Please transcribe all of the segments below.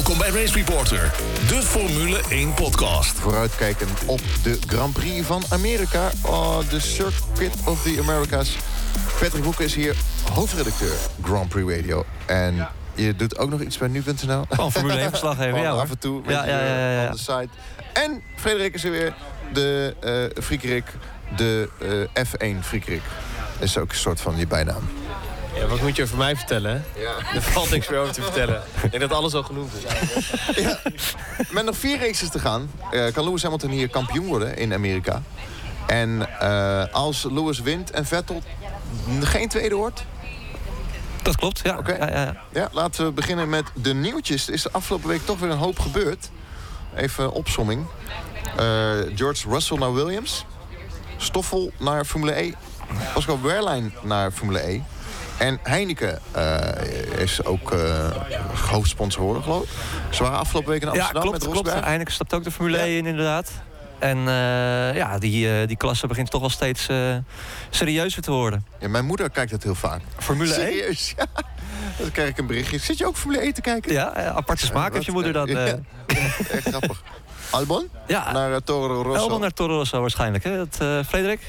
Welkom bij Race Reporter, de Formule 1 podcast. Vooruitkijken op de Grand Prix van Amerika. Oh, de Circuit of the Americas. Patrick Boeken is hier hoofdredacteur Grand Prix Radio. En je doet ook nog iets bij nu.nl. Van Formule 1 verslaggever, ja hoor. af en toe. Ja, ja, ja, ja, ja. Op de site. En Frederik is er weer. De eh Friekerik. De eh, F1 Friekerik. Is ook een soort van je bijnaam. Ja, wat moet je over mij vertellen? Ja. Er valt niks meer over te vertellen. Ik denk dat alles al genoemd is. Met nog vier races te gaan, eh, kan Lewis Hamilton hier kampioen worden in Amerika. En eh, als Lewis wint en Vettel geen tweede wordt... Dat klopt, ja. Oké. ja, ja, ja. Ja, laten we beginnen met de nieuwtjes. Er is de afgelopen week toch weer een hoop gebeurd. Even opsomming. Eh, George Russell naar Williams. Stoffel naar Formule E. Oscar Wehrlein naar Formule E. En Heineken eh, is ook eh hoofdsponsor geworden, geloof ik. Ze waren afgelopen week in Ja, Amsterdam klopt, met klopt. Rosberg. Eindelijk stapt ook de Formule Ja. 1 in, inderdaad. En eh, ja, die, die klasse begint toch wel steeds serieuzer te worden. Ja, mijn moeder kijkt dat heel vaak. Formule 1? Serieus, ja. Dan krijg ik een berichtje. Zit je ook Formule 1 te kijken? Ja, aparte smaak heeft je moeder dan. Ja, echt grappig. Albon? ja, Naar Toro Rosso. Elban naar Toro Rosso waarschijnlijk. Hè? Dat, Frederik?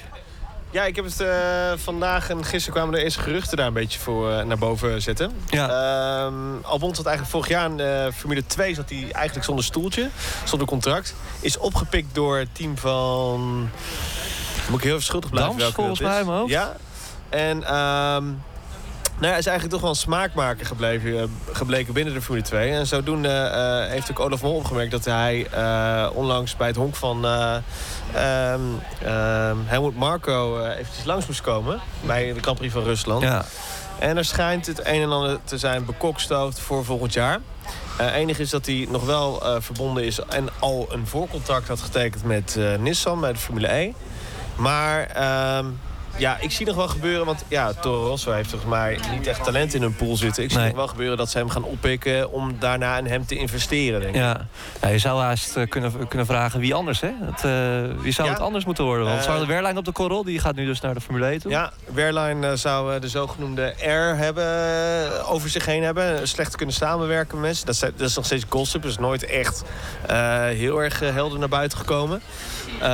Ja, ik heb het eh, vandaag en gisteren kwamen de eerste geruchten daar een beetje voor eh, naar boven zetten. Ja. Ehm, Albon zat eigenlijk vorig jaar in eh, Formule 2 zat hij eigenlijk zonder stoeltje, zonder contract. Is opgepikt door het team van... Moet ik heel even schuldig blijven Dams, welke volgens dat is. mij. Ja. En ehm nou, hij is eigenlijk toch wel een smaakmaker gebleven, eh, gebleken binnen de Formule 2. En zodoende eh, heeft ook Olaf Mol opgemerkt dat hij eh, onlangs bij het honk van ehm, ehm, Helmut Marco eventjes langs moest komen. Bij de Grand Prix van Rusland. Ja. En er schijnt het een en ander te zijn bekokstoofd voor volgend jaar. Het enige is dat hij nog wel verbonden is en al een voorcontract had getekend met Nissan bij de Formule E. Maar ehm, ja, ik zie nog wel gebeuren, want ja, Toro Rosso heeft volgens mij niet echt talent in hun pool zitten. Ik zie Nee. nog wel gebeuren dat ze hem gaan oppikken om daarna in hem te investeren, denk ik. Ja. ja, je zou haast eh, kunnen, kunnen vragen wie anders, hè? Het, eh, wie zou Ja. het anders moeten worden? Want Eh, Charles Wehrlein op de korrel, die gaat nu dus naar de Formule 1 toe. Ja, Wehrlein eh, zou eh, de zogenoemde R hebben, eh, over zich heen hebben. Eh, Slecht kunnen samenwerken met mensen. Dat, dat is nog steeds gossip. Dat is nooit echt eh, heel erg eh, helder naar buiten gekomen. Eh,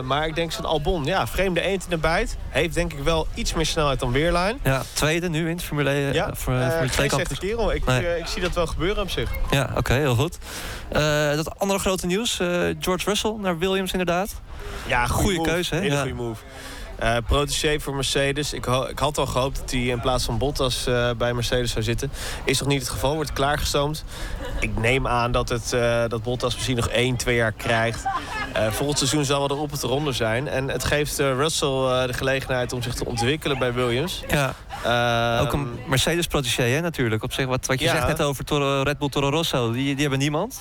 maar ik denk zo'n Albon, ja, vreemde eend in de bijt. Heeft denk ik wel iets meer snelheid dan Wehrlein. Ja, tweede nu in het Formule 1. Ja, voor, eh, Formule 2 geen kamp. slechte kerel. Ik, Nee. eh, ik zie dat wel gebeuren op zich. Ja, oké, heel goed. Eh, dat andere grote nieuws, eh, George Russell naar Williams inderdaad. Ja, move. keuze, hè? Hele Ja. goede move. Eh protégé voor Mercedes. Ik, ik had al gehoopt dat hij in plaats van Bottas eh, bij Mercedes zou zitten. Is nog niet het geval, wordt klaargestoomd. Ik neem aan dat, het, eh, dat Bottas misschien nog één, twee jaar krijgt. Volgend seizoen zal wel erop het eronder zijn. En het geeft Russell de gelegenheid om zich te ontwikkelen bij Williams. Ja, Ehm, ook een Mercedes-protégé hè, natuurlijk. Op zich, wat, wat je Ja. zegt net over Toro, Red Bull Toro Rosso, die, die hebben niemand.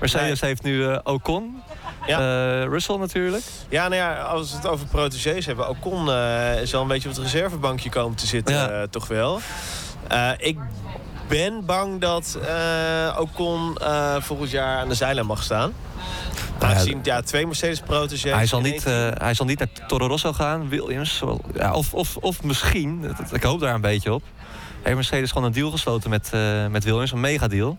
Mercedes heeft nu Ocon, Ja. Eh, Russell natuurlijk. Ja, nou ja, als we het over protégés hebben. Ocon eh is al een beetje op het reservebankje komen te zitten, Ja. eh, toch wel. Ik ben bang dat Ocon volgend jaar aan de zijlijn mag staan. Nou Aangezien, ja, twee Mercedes protégés. Hij zal, niet, hij zal niet naar Toro Rosso gaan, Williams. wel- Ja, of, of, of misschien, ik hoop daar een beetje op... heeft Mercedes gewoon een deal gesloten met, met Williams, een megadeal.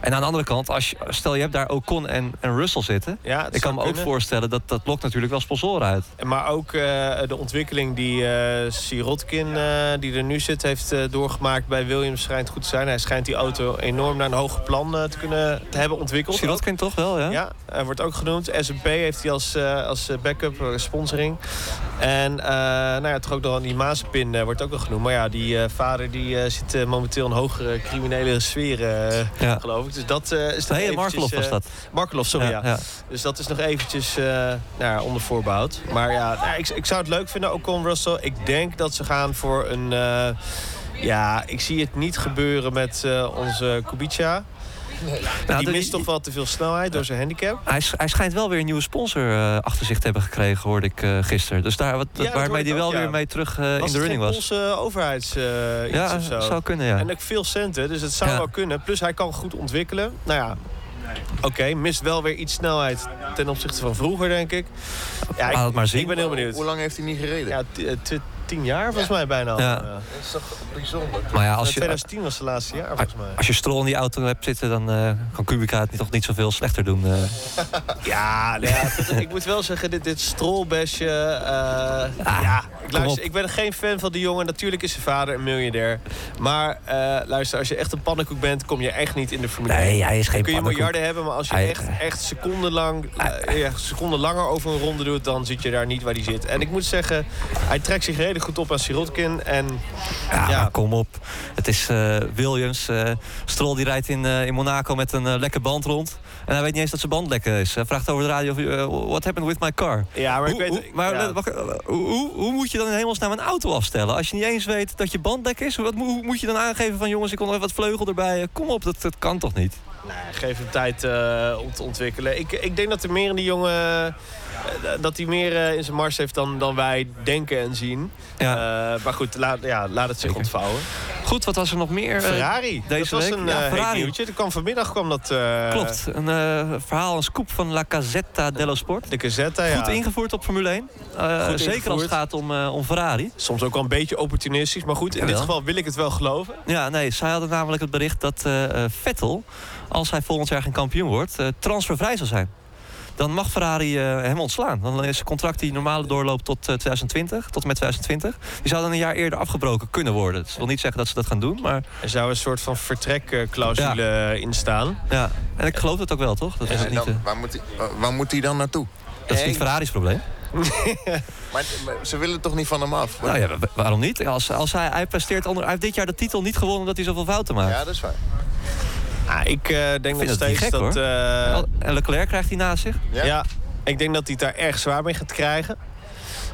En aan de andere kant, als je, stel je hebt daar Ocon en, en Russell zitten... Ja, ik kan me ook voorstellen dat dat lokt natuurlijk wel sponsoren uit. Maar ook eh, de ontwikkeling die eh Sirotkin, eh, die er nu zit, heeft doorgemaakt bij Williams schijnt goed te zijn. Hij schijnt die auto enorm naar een hoger plan te kunnen te hebben ontwikkeld. Sirotkin toch wel, ja? Ja, hij wordt ook genoemd. S&P heeft hij als, als backup, sponsoring. En nou ja, toch ook nog die Mazepin eh, wordt ook wel genoemd. Maar ja, die vader die, zit momenteel in hogere criminele sfeer, Ja. geloof ik. Dus dat eh, is nog Nee, eventjes, Markelov was eh, dat. Markelov, sorry, ja. ja. Dus dat is nog eventjes eh, nou onder voorbehoud. Maar ja, nou, ik, ik zou het leuk vinden, ook on Russell. Ik denk dat ze gaan voor een... ja, ik zie het niet gebeuren met onze Kubica. Nou, die mist toch wel te veel snelheid door zijn handicap. Hij, hij schijnt wel weer een nieuwe sponsor eh, achter zich te hebben gekregen, hoorde ik eh, gisteren. Dus daar, wat, Ja, waarmee hij ik wel ja. weer mee terug eh, in de running was. Poolse overheids eh, iets Ja, of zo? zou kunnen, ja. En ook veel centen, dus het zou Ja. wel kunnen. Plus hij kan goed ontwikkelen. Nou ja, oké, mist wel weer iets snelheid ten opzichte van vroeger, denk ik. Ja, Laat het maar zien. ik ben heel benieuwd. Hoe lang heeft hij niet gereden? Ja, tien jaar volgens mij bijna al. Ja. Dat is toch bijzonder? Maar ja, als je, 2010 was het laatste jaar volgens mij. als je Stroll in die auto hebt zitten... dan eh, kan Kubica het niet- toch niet zoveel slechter doen. eh. Ja, nou ja ik moet wel zeggen, dit, dit strolbesje. eh, ja, ik, luister, ik ben geen fan van die jongen. Natuurlijk is zijn vader een miljardair. Maar eh, luister, als je echt een pannenkoek bent, kom je echt niet in de Formule 1. Nee, hij is geen kun je pannenkoek. miljarden hebben, maar als je Hij- echt, echt secondenlang, eh, ja, seconden langer over een ronde doet, dan zit je daar niet waar hij zit. En ik moet zeggen, hij trekt zich redelijk goed op aan Sirotkin. En Ja, kom op. Het is eh, Williams. Stroll die rijdt in, in Monaco met een eh, lekke band rond. En hij weet niet eens dat zijn band lekker is. Hij vraagt over de radio, eh, what happened with my car? ja, maar ik Hoe, weet... hoe, maar ja. eh, wacht, hoe, hoe, moet je dan in hemelsnaam een auto afstellen? Als je niet eens weet dat je band lek is? Wat, moet- hoe moet je dan aangeven van jongens, ik nog even wat vleugel erbij? Kom op, dat, dat kan toch niet? Nee, geef hem tijd eh, om te ontwikkelen. Ik, ik denk dat er meer in die jongen... eh, dat hij meer eh, in zijn mars heeft dan, dan wij denken en zien. Ja. Maar goed, laat, ja, laat het zich Zeker. ontvouwen. Goed, wat was er nog meer? Ferrari. deze dat was een Ja, heet Ferrari. nieuwtje. Dat kwam vanmiddag kwam dat... Klopt, een verhaal, een scoop van La Gazzetta dello Sport. De Gazetta, ja. Goed ingevoerd op Formule 1. Eh, Goed zeker als het gaat om, om Ferrari. Soms ook wel een beetje opportunistisch. Maar goed, in dit geval wil ik het wel geloven. Ja, nee, zij hadden namelijk het bericht dat Vettel, als hij volgend jaar geen kampioen wordt, eh, transfervrij zal zijn. Dan mag Ferrari eh, hem ontslaan. Dan is zijn contract die normaal doorloopt tot eh, 2020, tot en met 2020. Die zou dan een jaar eerder afgebroken kunnen worden. Dat wil niet zeggen dat ze dat gaan doen, maar Er zou een soort van vertrekclausule in staan. ja. En ik geloof het ook wel, toch? Dat is, En het niet, dan, eh, waar, moet hij, waar moet hij dan naartoe? dat is niet Ferrari's probleem. Maar, maar ze willen toch niet van hem af? Nou ja, wa- waarom niet? Als, als hij, hij presteert onder, hij heeft dit jaar de titel niet gewonnen omdat hij zoveel fouten maakt. Ja, dat is waar. Ah, ik eh, denk nog dat steeds gek, dat... eh, En Leclerc krijgt hij naast zich. Ja? Ja? ik denk dat hij het daar erg zwaar mee gaat krijgen.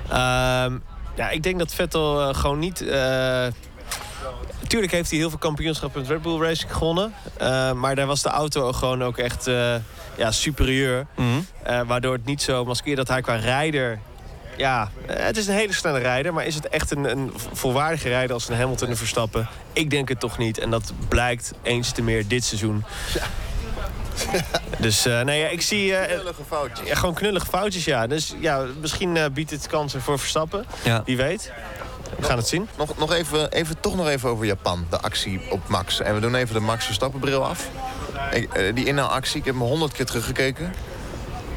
Ehm, ja, ik denk dat Vettel eh, gewoon niet... eh, Tuurlijk heeft hij heel veel kampioenschappen met Red Bull Racing gewonnen. Eh, maar daar was de auto gewoon ook echt eh, ja, superieur. Mhm. Eh, waardoor het niet zo maskeert dat hij qua rijder... Ja, eh, het is een hele snelle rijder. Maar is het echt een, een volwaardige rijder als een Hamilton en Verstappen? Ik denk het toch niet. En dat blijkt eens te meer dit seizoen. Dus eh, nee, ja, ik zie... eh, Knullige foutjes. ja, gewoon knullige foutjes, ja. Dus ja, misschien eh, biedt het kansen voor Verstappen. Ja. Wie weet. We gaan het zien. Nog, nog even, even, toch nog even over Japan, de actie op Max. En we doen even de Max Verstappen bril af. Ik, die inhaalactie, ik heb hem honderd keer teruggekeken.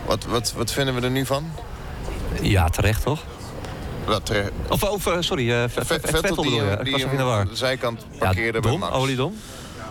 Wat, wat, wat vinden we er nu van? Ja, terecht toch? Dat, eh, Of, of eh, sorry, eh, Ve- Vettel, Vettel die, bedoel je. hem- Ik die in de war. aan de zijkant Ja, parkeerde bij dom, Max. oliedom.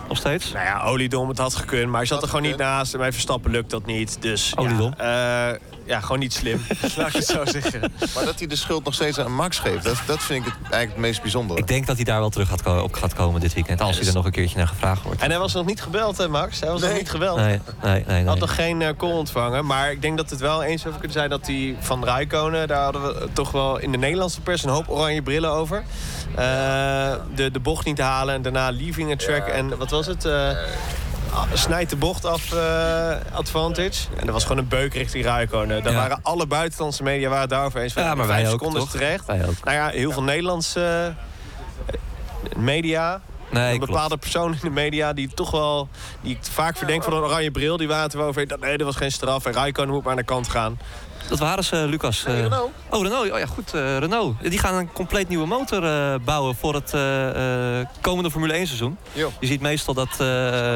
Nog steeds. Nou ja, oliedom, het had gekund. Maar hij zat Had er gewoon niet naast. En bij Verstappen lukt dat niet. Dus Oliedom. Ja, eh, ja, gewoon niet slim. Laat ik het zo zeggen. Maar dat hij de schuld nog steeds aan Max geeft, dat, dat vind ik het, eigenlijk het meest bijzondere. Ik denk dat hij daar wel terug gaat ko- op gaat komen dit weekend. Als hij er nog een keertje naar gevraagd wordt. En hij was nog niet gebeld, hè, Max? Hij was nog niet gebeld. Nee, nee, nee. Hij nee. had nog geen eh, call ontvangen. Maar ik denk dat het wel eens over kunnen zijn dat hij van Rijkonen... daar hadden we toch wel in de Nederlandse pers een hoop oranje brillen over. Eh, de, de bocht niet halen en daarna leaving a track. En wat was het? Eh, snijdt de bocht af eh, advantage. En dat was gewoon een beuk richting Rijkonen. Daar Ja. waren alle buitenlandse media waren het daarover eens. van, Ja, maar wij ook, toch? terecht. Wij ook. Nou ja, heel veel Nederlandse eh, media... Nee, een klopt. bepaalde persoon in de media die toch wel die ik vaak verdenk van een oranje bril. Die waren het er wel over. dat Nee, dat was geen straf. En Raikkonen moet maar aan de kant gaan. Dat waren ze, Lucas. Nee, eh. Renault. Oh, Renault. Oh ja, goed. eh, Renault. Die gaan een compleet nieuwe motor eh, bouwen voor het komende Formule 1 seizoen. Jo. Je ziet meestal dat,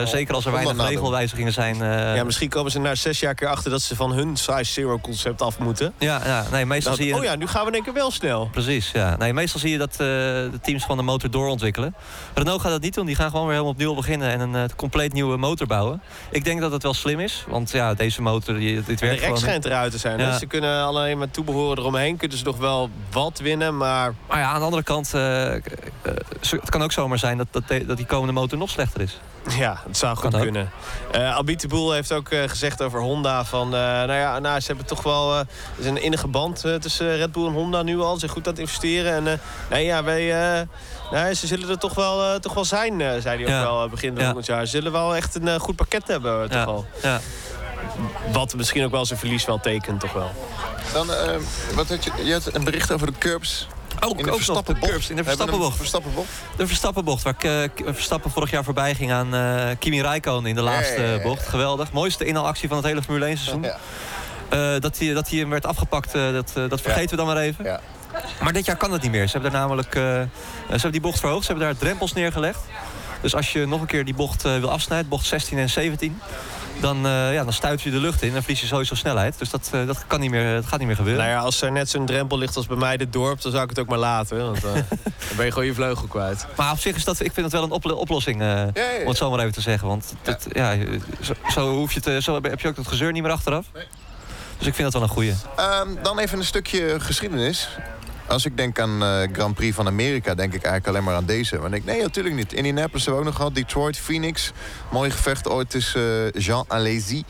zeker als er weinig regelwijzigingen zijn... ja, misschien komen ze na zes jaar keer achter dat ze van hun size zero concept af moeten. ja, ja, nee, meestal Dat, zie je... oh ja, nu gaan we in één keer wel snel. Precies, ja. Nee, meestal zie je dat de teams van de motor doorontwikkelen. Renault gaat dat niet doen. Die gaan gewoon weer helemaal opnieuw beginnen en een compleet nieuwe motor bouwen. Ik denk dat het wel slim is, want ja, deze motor, die, dit De werkt rek gewoon... schijnt eruit te zijn. Ja. Ze kunnen alleen met toebehoren eromheen. Kunnen ze nog wel wat winnen, maar Maar ja, aan de andere kant, eh, eh, het kan ook zomaar zijn dat, dat, dat die komende motor nog slechter is. ja, het zou goed Kan kunnen. Eh Albite Boel heeft ook gezegd over Honda van... nou ja, nou, ze hebben toch wel... er is een innige band tussen Red Bull en Honda nu al. Ze zijn goed aan het investeren. En nee, ja, wij... nou, ze zullen er toch wel, toch wel zijn, eh, zei hij ook Ja. wel begin Ja. volgend jaar. Ze zullen wel echt een goed pakket hebben, toch Ja, wel. ja. Wat misschien ook wel zijn verlies wel tekent, toch wel. Dan, eh, wat had je, je had een bericht over de curbs Ook, in de ook nog de Verstappenbocht. curbs in de Verstappenbocht. Verstappenbocht? De Verstappenbocht, waar K- K- Verstappen vorig jaar voorbij ging aan eh, Kimi Räikkönen in de laatste Ja, ja, ja. bocht. Geweldig. Mooiste inhaalactie van het hele Formule 1 seizoen. Ja. Eh, dat, hij, dat hij hem werd afgepakt, eh, dat, eh, dat vergeten we dan maar even. Ja. Maar dit jaar kan dat niet meer. Ze hebben daar namelijk eh, ze hebben die bocht verhoogd. Ze hebben daar drempels neergelegd. Dus als je nog een keer die bocht eh, wil afsnijden, bocht 16 en 17... dan, eh, ja, dan stuit je de lucht in en verlies je sowieso snelheid. Dus dat, eh, dat, kan niet meer, dat gaat niet meer gebeuren. Nou ja, als er net zo'n drempel ligt als bij mij dit dorp, dan zou ik het ook maar laten. Want eh, dan ben je gewoon je vleugel kwijt. Maar op zich is dat, ik vind het wel een oplo- oplossing, eh, ja, ja. om het zo maar even te zeggen. Want dat, ja. zo, zo, hoef je te, zo heb je ook dat gezeur niet meer achteraf. Dus ik vind dat wel een goeie. Ehm, dan even een stukje geschiedenis. Als ik denk aan eh Grand Prix van Amerika, denk ik eigenlijk alleen maar aan deze. Maar ik denk, nee, natuurlijk niet. Indianapolis hebben we ook nog gehad. Detroit, Phoenix. Mooi gevecht ooit tussen eh, Jean Alesi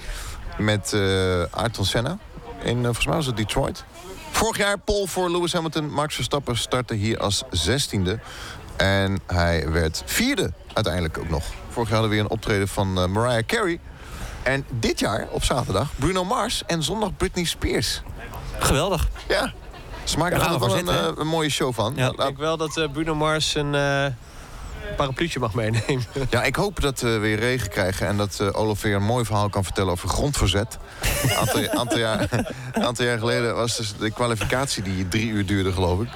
met eh Ayrton Senna. In, volgens mij was het Detroit. Vorig jaar pole voor Lewis Hamilton. Max Verstappen startte hier als zestiende. En hij werd vierde uiteindelijk ook nog. Vorig jaar hadden we weer een optreden van Mariah Carey. En dit jaar, op zaterdag, Bruno Mars en zondag Britney Spears. Geweldig. Ja. Ze maken er wel we een, eh, een mooie show van. Ja. Ik denk wel dat eh, Bruno Mars een eh parapluutje mag meenemen. ja, ik hoop dat we weer regen krijgen en dat eh Olaf weer een mooi verhaal kan vertellen over grondverzet. Een aantal, aantal, jaar, aantal jaar geleden was dus de kwalificatie die drie uur duurde, geloof ik.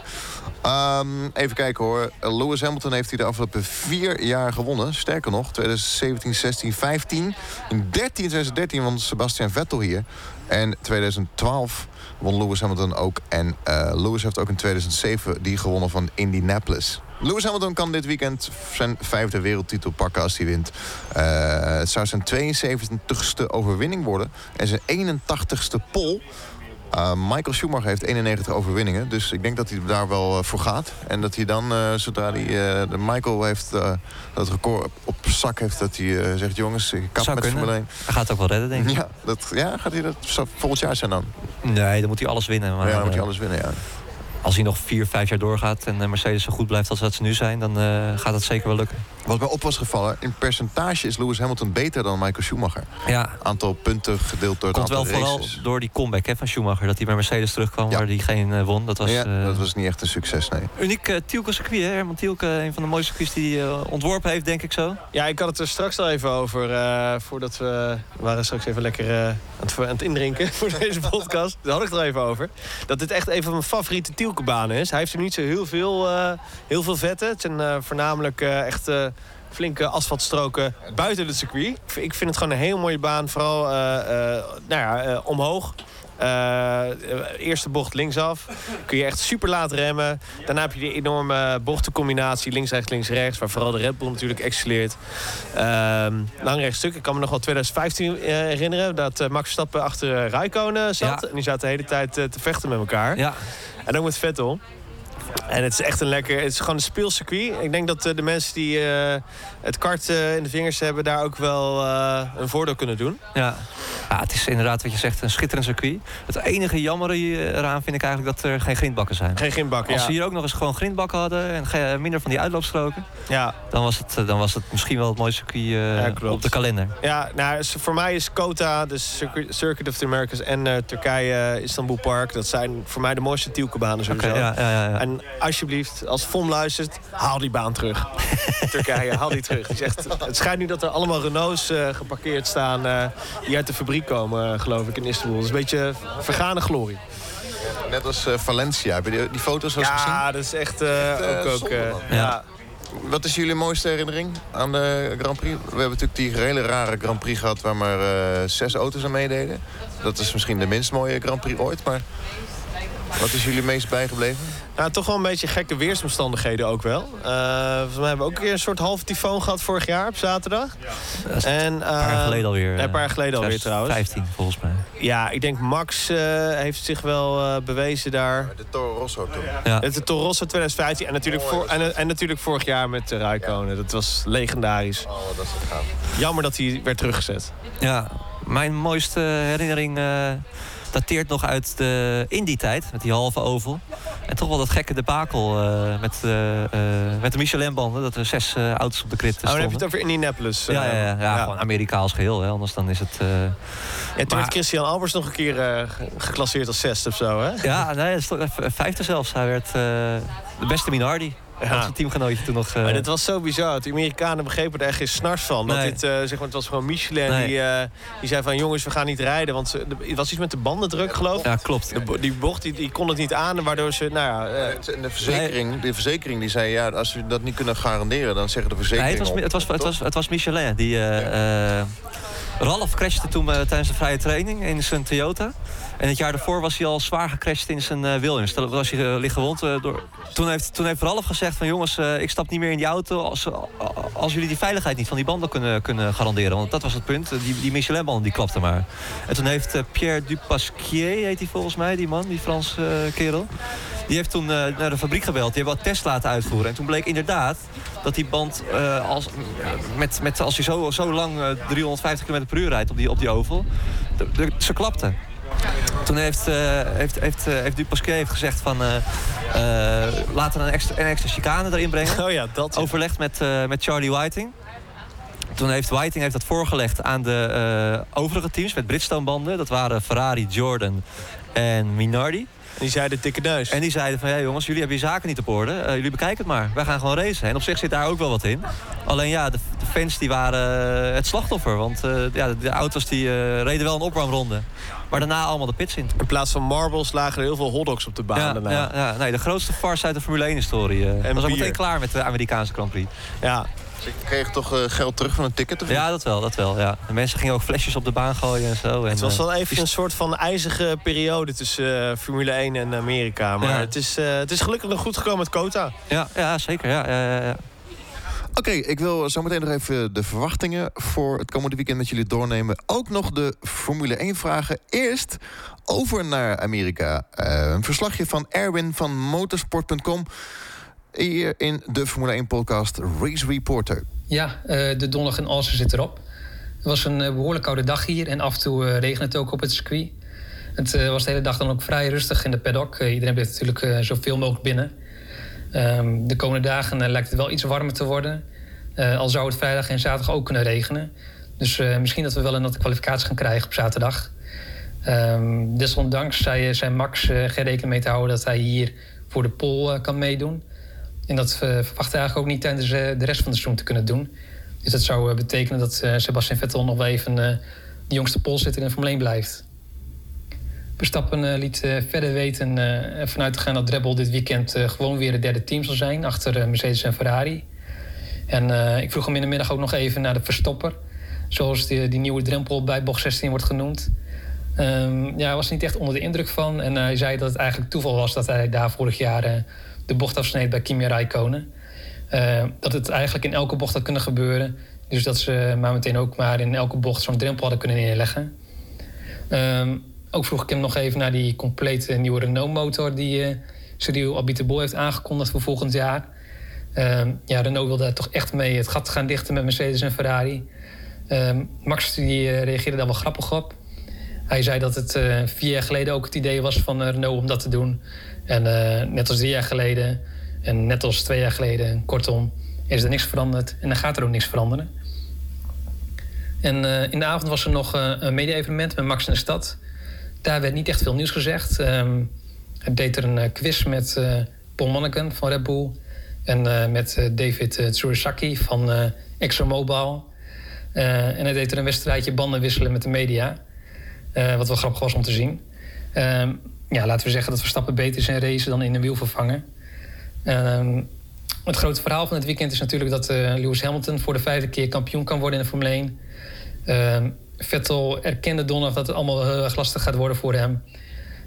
Ehm, even kijken hoor. Lewis Hamilton heeft hij de afgelopen vier jaar gewonnen. Sterker nog, 2017, 16, 15. In 13, 2013 won Sebastian Vettel hier. En 2012 won Lewis Hamilton ook. En eh, Lewis heeft ook in 2007 die gewonnen van Indianapolis. Lewis Hamilton kan dit weekend zijn vijfde wereldtitel pakken als hij wint. Eh, het zou zijn 72ste overwinning worden. En zijn 81ste pol. Uh, Michael Schumacher heeft 91 overwinningen. Dus ik denk dat hij daar wel eh, voor gaat. En dat hij dan, eh, zodra hij, eh, de Michael heeft, eh, dat record op, zak heeft... dat hij eh, zegt, jongens, ik kap Zou met. Formule 1. Hij gaat het ook wel redden, denk ik. Ja, dat, ja, gaat hij dat volgend jaar zijn dan? Nee, dan moet hij alles winnen. Maar ja, dan moet hij eh, alles winnen, ja. Als hij nog vier, vijf jaar doorgaat en eh, Mercedes zo goed blijft als dat ze nu zijn, dan eh, gaat het zeker wel lukken. Wat mij op was gevallen, in percentage is Lewis Hamilton beter dan Michael Schumacher. Ja, Aantal punten gedeeld door het komt wel aantal vooral races. door die comeback hè, van Schumacher. Dat hij bij Mercedes terugkwam Ja. waar hij geen eh, won. Dat was, ja, dat was niet echt een succes, nee. uniek uh, Tielke circuit. Hè? Herman Tielke, een van de mooiste circuits die hij ontworpen heeft, denk ik zo. Ja, ik had het er straks al even over. eh, voordat we, we waren straks even lekker eh, aan, het, aan het indrinken voor deze podcast. Daar had ik het er even over. Dat dit echt een van mijn favoriete Tielke-banen is. Hij heeft er niet zo heel veel, eh, heel veel vetten. Het zijn eh, voornamelijk eh, echt flinke asfaltstroken buiten het circuit. Ik vind- het gewoon een heel mooie baan. Vooral nou ja, omhoog. Eh, eerste bocht linksaf. Kun je echt super laat remmen. Daarna heb je die enorme bochtencombinatie links-rechts, links-rechts. Waar vooral de Red Bull natuurlijk excelleert. Ehm lang rechtstuk. Ik kan me nog wel 2015 eh, herinneren. Dat eh, Max Verstappen achter Raikkonen zat. Ja. En die zaten de hele tijd te vechten met elkaar. Ja, En ook met Vettel. En het is echt een lekker... Het is gewoon een speelcircuit. Ik denk dat eh, de mensen die eh, het kart eh, in de vingers hebben... daar ook wel een voordeel kunnen doen. ja. ja, het is inderdaad wat je zegt, een schitterend circuit. Het enige jammer eraan vind ik eigenlijk dat er geen grindbakken zijn. Geen grindbak, Als ja. ze hier ook nog eens gewoon grindbakken hadden en minder van die uitloopstroken, ja. dan was het, dan was het misschien wel het mooiste circuit Ja, op de kalender. Ja, nou, voor mij is Kota, de Circuit, Circuit of the Americas en Turkije, Istanbul Park... dat zijn voor mij de mooiste Tielke-banen sowieso. ja, ja, ja, ja. En alsjeblieft, als FOM luistert, haal die baan terug. Turkije, haal die terug. Het, is echt, het schijnt nu dat er allemaal Renaults eh, geparkeerd staan... eh, die uit de fabriek komen, eh, geloof ik, in Istanbul. Dat is een beetje vergane glorie. Net als eh, Valencia. Heb je die, die foto's wel eens gezien? Ja, dat is echt, Echt, ook... ook eh. Ja. ja. Wat is jullie mooiste herinnering aan de Grand Prix? We hebben natuurlijk die hele rare Grand Prix gehad... waar maar eh, zes auto's aan meededen. Dat is misschien de minst mooie Grand Prix ooit, maar... Wat is jullie meest bijgebleven? Nou, toch wel een beetje gekke weersomstandigheden ook wel. Uh, volgens mij hebben we ook een keer een soort halve tyfoon gehad vorig jaar op zaterdag. Is En, een paar jaar eh, geleden alweer. Een paar jaar geleden alweer trouwens. 15 volgens mij. Ja, ik denk Max eh, heeft zich wel eh, bewezen daar. De Toro Rosso toen. Ja. De Toro Rosso 2015 en natuurlijk, voor, en, en natuurlijk vorig jaar met uh, Raikkonen. Dat was legendarisch. Oh, dat is het gaaf. Jammer dat hij werd teruggezet. Ja, mijn mooiste herinnering eh, dateert nog uit de Indy-tijd, met die halve oval. En toch wel dat gekke debakel eh met, eh, eh, met de Michelin-banden, dat er zes auto's op de crit Oh, dan stonden. heb je het over Indianapolis. ja, ja, ja, ja, gewoon Amerikaans geheel, hè, anders dan is het... Ja, toen Maar- werd Christian Albers nog een keer ge- geclasseerd als zesde of zo, hè? Ja, nee, vijfde zelfs. Hij werd de beste Minardi. Ja. zijn teamgenootje toen nog... Uh... Maar dit was zo bizar. De Amerikanen begrepen er echt geen snars van. Dat dit, uh, zeg maar, het was gewoon Michelin die, uh, die zei van... jongens, we gaan niet rijden. Want ze, het was iets met de bandendruk, geloof ik. Ja, klopt. De, die bocht die, die kon het niet aan. Waardoor ze, nou ja... de, verzekering, de verzekering die zei... ja, als we dat niet kunnen garanderen, dan zeggen de verzekering... Nee, het, was, het, was, het, was, het was Michelin die... Ja. Ralf crashte toen tijdens de vrije training in zijn Toyota. En het jaar daarvoor was hij al zwaar gecrashed in zijn uh, Williams. Toen was hij uh, door... toen, heeft, toen heeft Ralf gezegd van jongens, ik stap niet meer in die auto... Als, als jullie die veiligheid niet van die banden kunnen, kunnen garanderen. Want dat was het punt. Die, die Michelin-banden die klapten maar. En toen heeft Pierre Dupasquier, heet hij volgens mij, die man, die Frans kerel... Die heeft toen naar de fabriek gebeld. Die heeft wat tests laten uitvoeren. En toen bleek inderdaad dat die band, als, met, met, als je zo, zo lang 350 km per uur rijdt op die, op die oval... ze klapte. Toen heeft, uh, heeft, heeft, uh, heeft Dupasquier heeft gezegd van... Uh, laten we een extra, een extra chicane erin brengen. Oh ja, dat. Overlegd met, met Charlie Whiting. Toen heeft Whiting heeft dat voorgelegd aan de overige teams met Bridgestone-banden. Dat waren Ferrari, Jordan en Minardi. En die zeiden dikke neus. En die zeiden van, ja jongens, jullie hebben je zaken niet op orde. Uh, jullie bekijken het maar. Wij gaan gewoon racen. En op zich zit daar ook wel wat in. Alleen ja, de, de fans die waren uh, het slachtoffer. Want uh, ja, de auto's die reden wel een opwarmronde. Maar daarna allemaal de pits in. In plaats van marbles lagen er heel veel hotdogs op de baan ja, daarna. Ja, ja, nee, de grootste farce uit de Formule 1-historie. en was al meteen klaar met de Amerikaanse Grand Prix. Ja, ik kreeg toch uh, geld terug van een ticket? Of ja, dat wel, dat wel. Ja. De mensen gingen ook flesjes op de baan gooien en zo. En, het was wel even een soort van ijzige periode tussen uh, Formule 1 en Amerika. Maar ja. het, is, uh, het is gelukkig nog goed gekomen met Kota. Ja, ja zeker. Ja, ja, ja. Oké, okay, ik wil zo meteen nog even de verwachtingen voor het komende weekend met jullie doornemen. Ook nog de Formule 1 vragen. Eerst over naar Amerika. een verslagje van Erwin van motorsport.com. Hier in de Formule 1 podcast Race Reporter. Ja, uh, de donderdag in Alsen zit erop. Het was een uh, behoorlijk koude dag hier en af en toe uh, regent het ook op het circuit. Het was de hele dag dan ook vrij rustig in de paddock. iedereen bleef natuurlijk zoveel mogelijk binnen. Um, de komende dagen lijkt het wel iets warmer te worden. al zou het vrijdag en zaterdag ook kunnen regenen. Dus misschien dat we wel een natte kwalificatie gaan krijgen op zaterdag. Um, desondanks zei, zei Max geen rekening mee te houden dat hij hier voor de pol kan meedoen. En dat verwachten eigenlijk ook niet tijdens eh, de rest van de seizoen te kunnen doen. Dus dat zou eh, betekenen dat eh, Sebastian Vettel nog wel even de jongste polzitter in de Formule 1 blijft. Verstappen liet verder weten vanuit te gaan dat Red Bull dit weekend gewoon weer het derde team zal zijn achter Mercedes en Ferrari. En ik vroeg hem in de middag ook nog even naar de verstopper, zoals die, die nieuwe drempel bij bocht 16 wordt genoemd. Um, ja, hij was niet echt onder de indruk van. En hij zei dat het eigenlijk toeval was dat hij daar vorig jaar de bocht afsneed bij Kimi Räikkönen. Uh, dat het eigenlijk in elke bocht had kunnen gebeuren. Dus dat ze maar meteen ook maar in elke bocht zo'n drempel hadden kunnen neerleggen. Um, ook vroeg ik hem nog even naar die complete nieuwe Renault-motor... die uh, Cyril Abiteboul heeft aangekondigd voor volgend jaar. Um, ja, Renault wil daar toch echt mee het gat gaan dichten met Mercedes en Ferrari. Um, Max die, uh, reageerde daar wel grappig op. Hij zei dat het uh, vier jaar geleden ook het idee was van Renault om dat te doen. En uh, net als drie jaar geleden en net als twee jaar geleden, kortom, is er niks veranderd en dan gaat er ook niks veranderen. En in de avond was er nog een media-evenement met Max in de stad. Daar werd niet echt veel nieuws gezegd. Um, hij deed er een quiz met Paul Manneken van Red Bull en met David Tsurasaki van ExxonMobil. en hij deed er een wedstrijdje banden wisselen met de media. Wat wel grappig was om te zien. Um, ja, laten we zeggen dat Verstappen beter is in racen dan in een wiel vervangen. Uh, het grote verhaal van het weekend is natuurlijk dat uh, Lewis Hamilton voor de vijfde keer kampioen kan worden in de Formule 1. Uh, ehm, Vettel erkende donderdag dat het allemaal heel erg lastig gaat worden voor hem.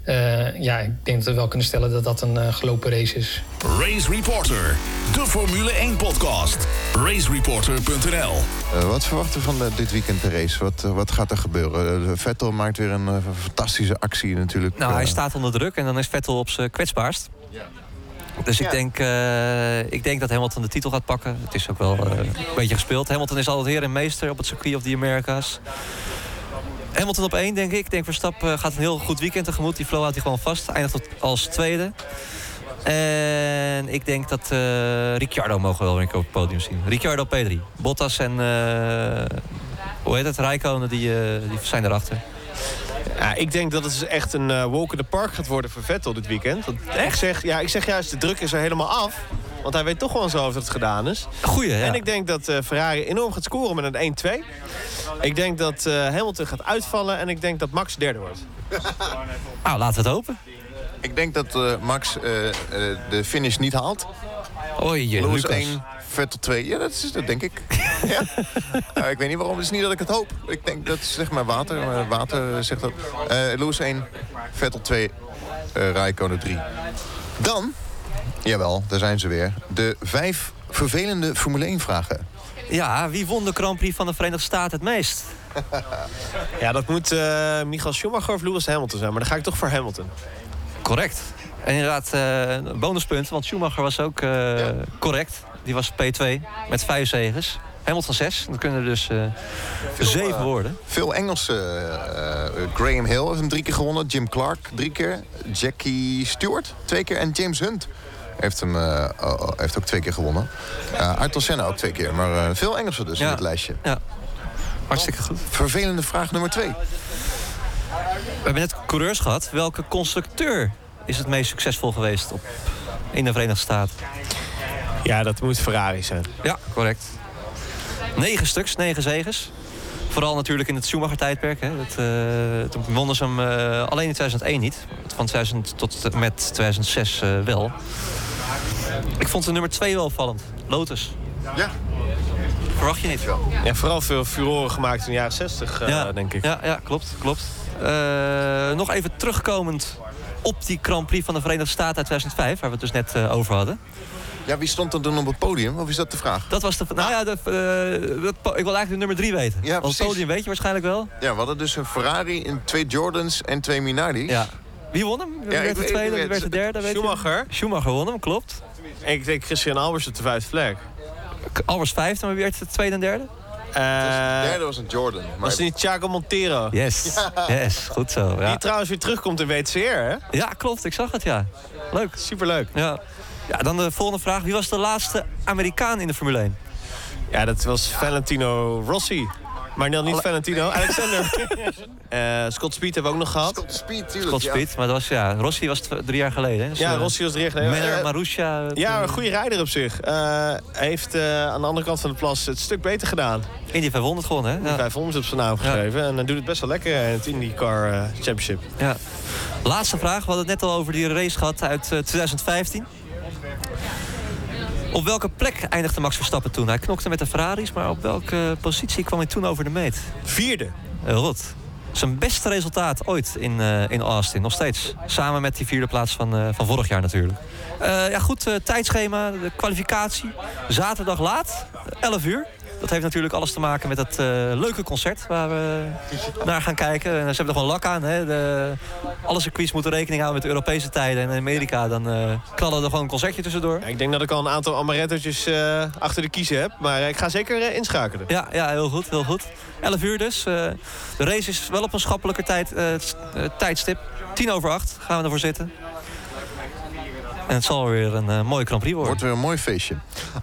Uh, ja, ik denk dat we wel kunnen stellen dat dat een gelopen race is. Race Reporter, de Formule 1 podcast. Racereporter.nl uh, Wat verwachten we van de, dit weekend de race? Wat, wat gaat er gebeuren? Vettel maakt weer een fantastische actie natuurlijk. Nou, hij staat onder druk en dan is Vettel op zijn kwetsbaarst. Ja. Dus ik, denk, uh, ik denk dat Hamilton de titel gaat pakken. Het is ook wel uh, een beetje gespeeld. Hamilton is altijd heer en meester op het circuit of the Americas. Hamilton op één, denk ik. Ik denk Verstappen gaat een heel goed weekend tegemoet. Die flow houdt hij gewoon vast. Eindigt als tweede. En ik denk dat uh, Ricciardo mogen we wel weer op het podium zien. Ricciardo P3. Bottas en uh, hoe heet het? Rijkonen, die, uh, die zijn erachter. Ja, ik denk dat het dus echt een walk in the park gaat worden voor Vettel dit weekend. Want echt? Ik zeg, ja, ik zeg juist, de druk is er helemaal af. Want hij weet toch wel hoofd dat het gedaan is. Goeie, ja. En ik denk dat eh, Ferrari enorm gaat scoren met een 1-2. Ik denk dat eh, Hamilton gaat uitvallen. En ik denk dat Max derde wordt. Nou, laten we het hopen. Ik denk dat eh, Max eh, eh, de finish niet haalt. Oei, je Lewis Lucas. 1, Vettel 2. Ja, dat, is, dat denk ik. ja. Eh, ik weet niet waarom. Het is niet dat ik het hoop. Ik denk dat zeg maar water. maar water zegt dat. Eh Lewis 1, Vettel 2, eh Raikkonen 3. Dan, jawel, daar zijn ze weer. De vijf vervelende Formule 1 vragen. Ja, wie won de Grand Prix van de Verenigde Staten het meest? Ja, dat moet eh Michael Schumacher of Lewis Hamilton zijn. Maar dan ga ik toch voor Hamilton. Correct. En inderdaad, eh bonuspunt, want Schumacher was ook eh, correct. Die was P2 met vijf zegens. Hamilton 6. Dat kunnen er dus eh, zeven eh, worden. Veel Engelse. Graham Hill heeft hem drie keer gewonnen. Jim Clark drie keer. Jackie Stewart twee keer. En James Hunt heeft, hem, heeft ook twee keer gewonnen. Ayrton Senna ook twee keer. Maar veel Engelsen dus in het lijstje. Ja, hartstikke goed. Vervelende vraag nummer twee. We hebben net coureurs gehad. Welke constructeur is het meest succesvol geweest op, in de Verenigde Staten? Ja, dat moet Ferrari zijn. Ja, correct. Negen stuks, negen zegens. Vooral natuurlijk in het Schumacher-tijdperk. hè. Dat, eh, toen wonnen ze hem eh, alleen in 2001 niet. Van 2000 tot en met 2006 eh, wel. Ik vond de nummer 2 wel opvallend. Lotus. Ja. Verwacht je niet? Ja, vooral veel furoren gemaakt in de jaren 60, eh, ja, denk ik. Ja, ja klopt. klopt. Eh, nog even terugkomend op die Grand Prix van de Verenigde Staten uit 2005... waar we het dus net eh, over hadden. Ja, wie stond er dan op het podium? Of is dat de vraag? Dat was de... Nou ja, de, eh, ik wil eigenlijk de nummer 3 weten. Ja, Want het podium weet je waarschijnlijk wel. Ja, we hadden dus een Ferrari, in twee Jordans en twee Minardi's. Ja. Wie won hem? Wie Ja, werd de tweede? Wie werd de derde? Weet je? Schumacher. Schumacher won hem, klopt. En ik denk Christian Albers op de vijfde plek. Albers vijfde, maar wie werd de tweede en derde? Eh, de derde was een Jordan. Maar was het niet Thiago Montero? Yes. Yes, goed zo. Die Ja. trouwens weer terugkomt in WTCR, hè? ja, klopt. Ik zag het, ja. Leuk. Superleuk. Ja. ja, dan de volgende vraag. Wie was de laatste Amerikaan in de Formule 1? Ja, dat was Valentino Rossi. Maar dan niet Alle- Valentino, Alexander. Eh, Scott Speed hebben we ook nog gehad. Scott Speed, tuurlijk. Scott ja. Speed, maar dat was, ja, Rossi was drie jaar geleden. hè. Dus, Ja, eh, Rossi was er echt... eh, Manor, eh, Marussia. ja, een goede rijder op zich. Eh, Hij heeft eh, aan de andere kant van de plas het stuk beter gedaan. Indy 500 gewonnen, hè? Vijf homs op zijn naam geschreven. En hij doet het best wel lekker in het IndyCar eh, Championship. Ja. Laatste vraag. We hadden het net al over die race gehad uit eh, 2015. Op welke plek eindigde Max Verstappen toen? Hij knokte met de Ferraris, maar op welke positie kwam hij toen over de meet? Vierde. Heel goed. Zijn beste resultaat ooit in, eh, in Austin, nog steeds. Samen met die vierde plaats van, eh, van vorig jaar natuurlijk. Eh, ja goed, eh, tijdschema, de kwalificatie. Zaterdag laat, 11 uur. Dat heeft natuurlijk alles te maken met het eh, leuke concert waar we naar gaan kijken. En ze hebben er gewoon lak aan. Hè. De, alle circuits moeten rekening houden met de Europese tijden. En in Amerika dan eh, knallen er gewoon een concertje tussendoor. Ja, ik denk dat ik al een aantal amarettootjes eh, achter de kiezen heb. Maar ik ga zeker inschakelen. Ja, ja, heel goed, heel goed. 11 uur dus. De race is wel op een schappelijker tijd, tijdstip. 10 over 8 gaan we ervoor zitten. En het zal weer een eh, mooie Grand Prix worden. Wordt weer een mooi feestje.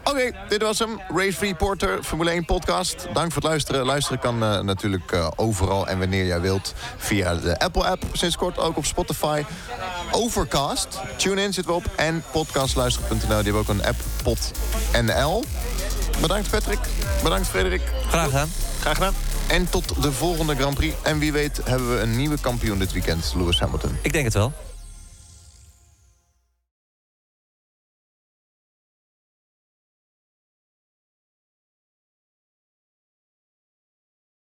Oké, dit was hem. Race Reporter, Formule 1 podcast. Dank voor het luisteren. Luisteren kan eh, natuurlijk eh, overal en wanneer jij wilt. Via de Apple-app, sinds kort ook op Spotify. Overcast, TuneIn zitten we op. En podcastluisteren.nl, die hebben ook een app, PodNL. Bedankt Patrick, bedankt Frederik. Graag gedaan. Graag gedaan. En tot de volgende Grand Prix. En wie weet hebben we een nieuwe kampioen dit weekend, Lewis Hamilton. Ik denk het wel.